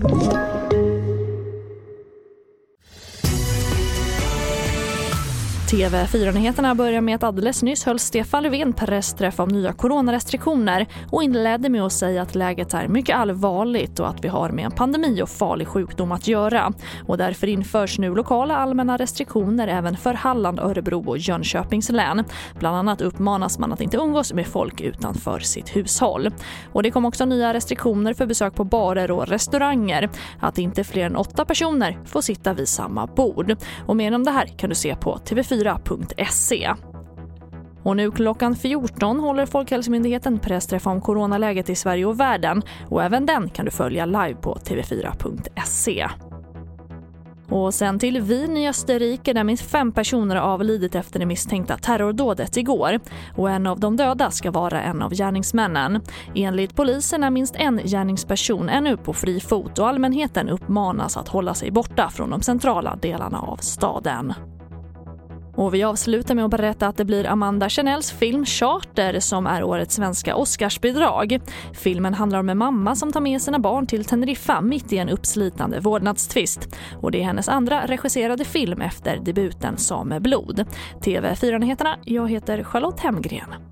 Thank you. TV4-nyheterna börjar med att alldeles nyss höll Stefan Löfven pressträff om nya coronarestriktioner och inledde med att säga att läget är mycket allvarligt och att vi har med en pandemi och farlig sjukdom att göra. Och därför införs nu lokala allmänna restriktioner även för Halland, Örebro och Jönköpings län. Bland annat uppmanas man att inte umgås med folk utanför sitt hushåll. Och det kom också nya restriktioner för besök på barer och restauranger. Att inte fler än åtta personer får sitta vid samma bord. Och mer om det här kan du se på TV4 tv4.se. Och nu klockan 14 håller Folkhälsomyndigheten pressträff om coronaläget i Sverige och världen och även den kan du följa live på tv4.se. Och sen till Wien i Österrike där minst fem personer har avlidit efter det misstänkta terrordådet igår. Och en av de döda ska vara en av gärningsmännen. Enligt polisen är minst en gärningsperson ännu på fri fot och allmänheten uppmanas att hålla sig borta från de centrala delarna av staden. Och vi avslutar med att berätta att det blir Amanda Chanels film Charter som är årets svenska Oscarsbidrag. Filmen handlar om en mamma som tar med sina barn till Teneriffa mitt i en uppslitande vårdnadstvist. Och det är hennes andra regisserade film efter debuten Sameblod. TV4-nyheterna, jag heter Charlotte Hemgren.